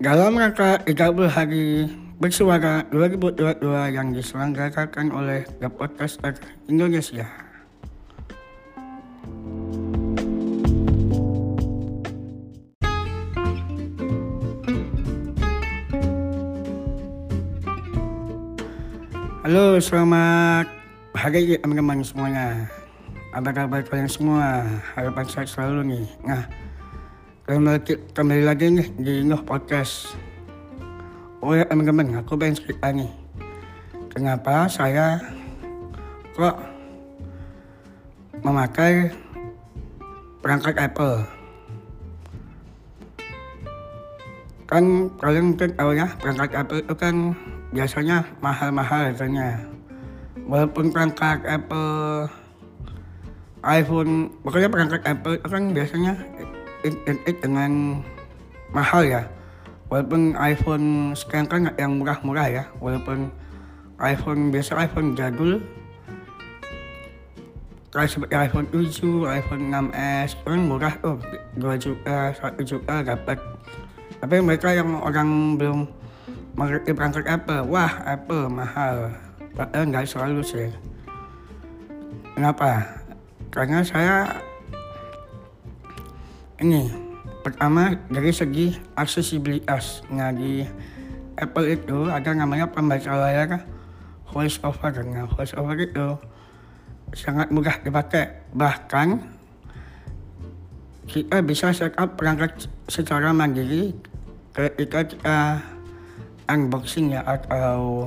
Dalam rangka 30 hari bersuara 2022 yang diselenggarakan oleh The Podcaster Indonesia. Halo, selamat hari teman-teman semuanya. Apa kabar kalian semua? Harapan saya selalu nih. Nah, kembali, kembali lagi nih di Nuh Podcast. Oh ya teman-teman, aku pengen cerita nih. Kenapa saya kok memakai perangkat Apple? Kan kalian mungkin tahu ya, perangkat Apple itu kan biasanya mahal-mahal harganya. Walaupun perangkat Apple iPhone, pokoknya perangkat Apple itu kan biasanya identik dengan mahal ya. Walaupun iPhone sekarang kan yang murah-murah ya, walaupun iPhone biasa iPhone jadul kayak seperti iPhone 7, iPhone 6s kan murah tuh 2 juta, 1 juta dapat. Tapi mereka yang orang belum mengerti perangkat Apple, wah Apple mahal. Padahal nggak selalu sih. Kenapa? Karena saya ini pertama dari segi aksesibilitas. Nah di Apple itu ada namanya pembaca layar voice over. Nah voice over itu sangat mudah dipakai. Bahkan kita bisa setup perangkat secara mandiri ketika kita unboxing ya atau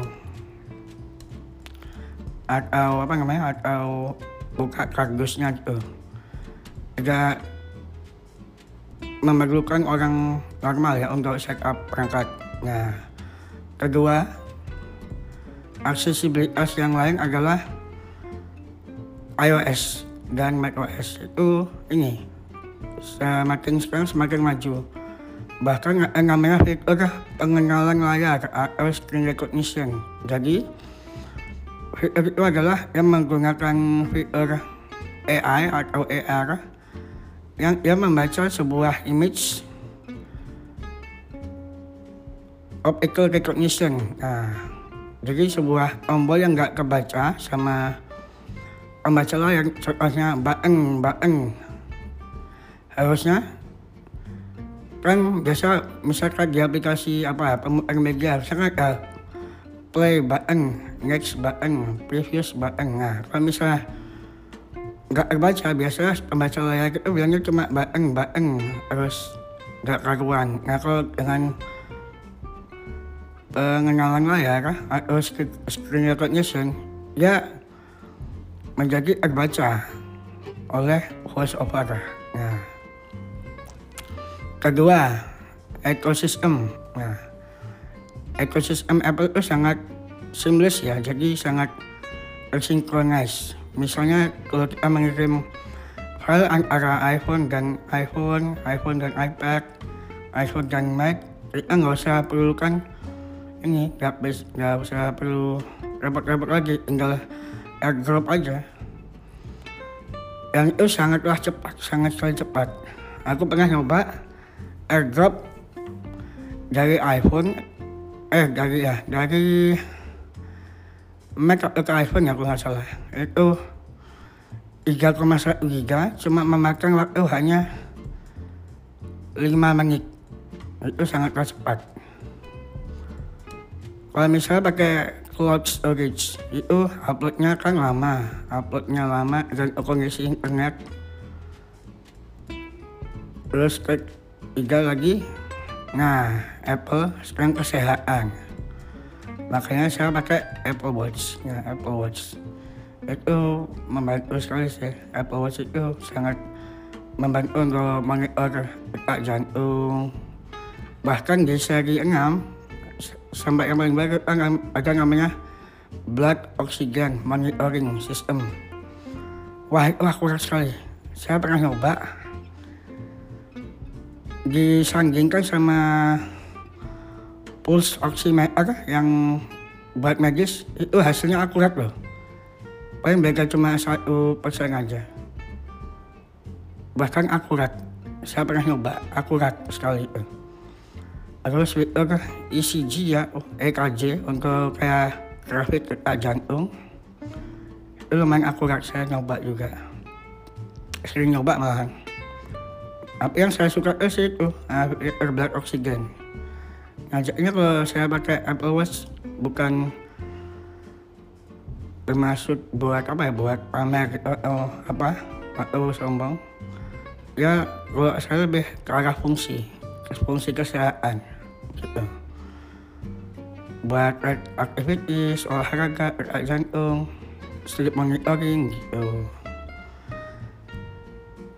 atau apa namanya atau buka kardusnya gitu. Tidak memerlukan orang normal ya untuk setup perangkat. Nah, kedua, aksesibilitas yang lain adalah iOS dan macOS itu ini semakin sekarang semakin maju. Bahkan yang namanya fitur pengenalan layar atau screen recognition. Jadi fitur itu adalah yang menggunakan fitur AI atau AR yang dia membaca sebuah image optical recognition. Nah, jadi sebuah tombol yang nggak kebaca sama pembaca layar, contohnya button, button. Harusnya kan biasa misalkan di aplikasi apa pemutar media harusnya kan ada play button, next button, previous button. Nah, kalau misalnya nggak terbaca biasa pembaca layar itu bilangnya cuma button button terus nggak karuan. Nah kalau dengan pengenalan layar atau screen recognition ya menjadi terbaca oleh voice over. Nah. Kedua ekosistem. Nah ekosistem Apple itu sangat seamless ya jadi sangat tersinkronis misalnya kalau kita mengirim file antara iPhone dan iPhone, iPhone dan iPad, iPhone dan Mac, kita nggak usah perlukan ini, nggak usah perlu repot-repot lagi, tinggal AirDrop aja. Yang itu sangatlah cepat, sangat sekali cepat. Aku pernah nyoba AirDrop dari iPhone, eh dari ya dari Mac atau iPhone ya kalau nggak salah. Itu 3,1 giga cuma memakan waktu hanya 5 menit. Itu sangat cepat kalau misalnya pakai cloud storage itu uploadnya kan lama. Uploadnya lama dan kondisi internet. Terus ketiga lagi nah Apple sekarang kesehatan makanya saya pakai Apple Watch ya Apple Watch. Itu membantu sekali sih. Apple Watch itu sangat membantu untuk monitor detak jantung. Bahkan di seri 6 sampai yang paling baru ada namanya blood oxygen monitoring system. Wah itu akurat sekali. Saya pernah nyoba. Disandingkan sama pulse oximeter yang buat medis itu hasilnya akurat loh. Paling beda cuma satu persen aja. Bahkan akurat. Saya pernah nyoba, akurat sekali itu. terus fitur ECG ya EKG untuk kayak grafik detak jantung itu lumayan akurat saya nyoba juga sering nyoba malahan tapi yang saya suka sih itu uh, blood ngajaknya kalau saya pakai Apple Watch bukan bermaksud buat apa ya? Buat pamer atau apa? Atau sombong. Ya kalau saya lebih ke arah fungsi fungsi kesehatan gitu. Buat aktivitas olahraga detak jantung sleep monitoring gitu.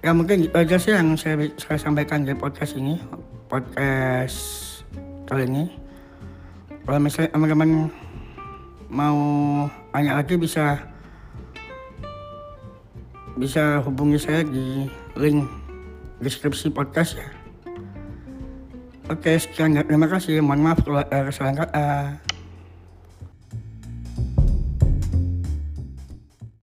Ya mungkin gitu aja sih yang saya, saya sampaikan di podcast ini. Podcast kali ini kalau misalnya teman-teman mau tanya lagi bisa bisa hubungi saya di link deskripsi podcast ya. Oke, sekian. Terima kasih. Mohon maaf kalau ada kesalahan kata.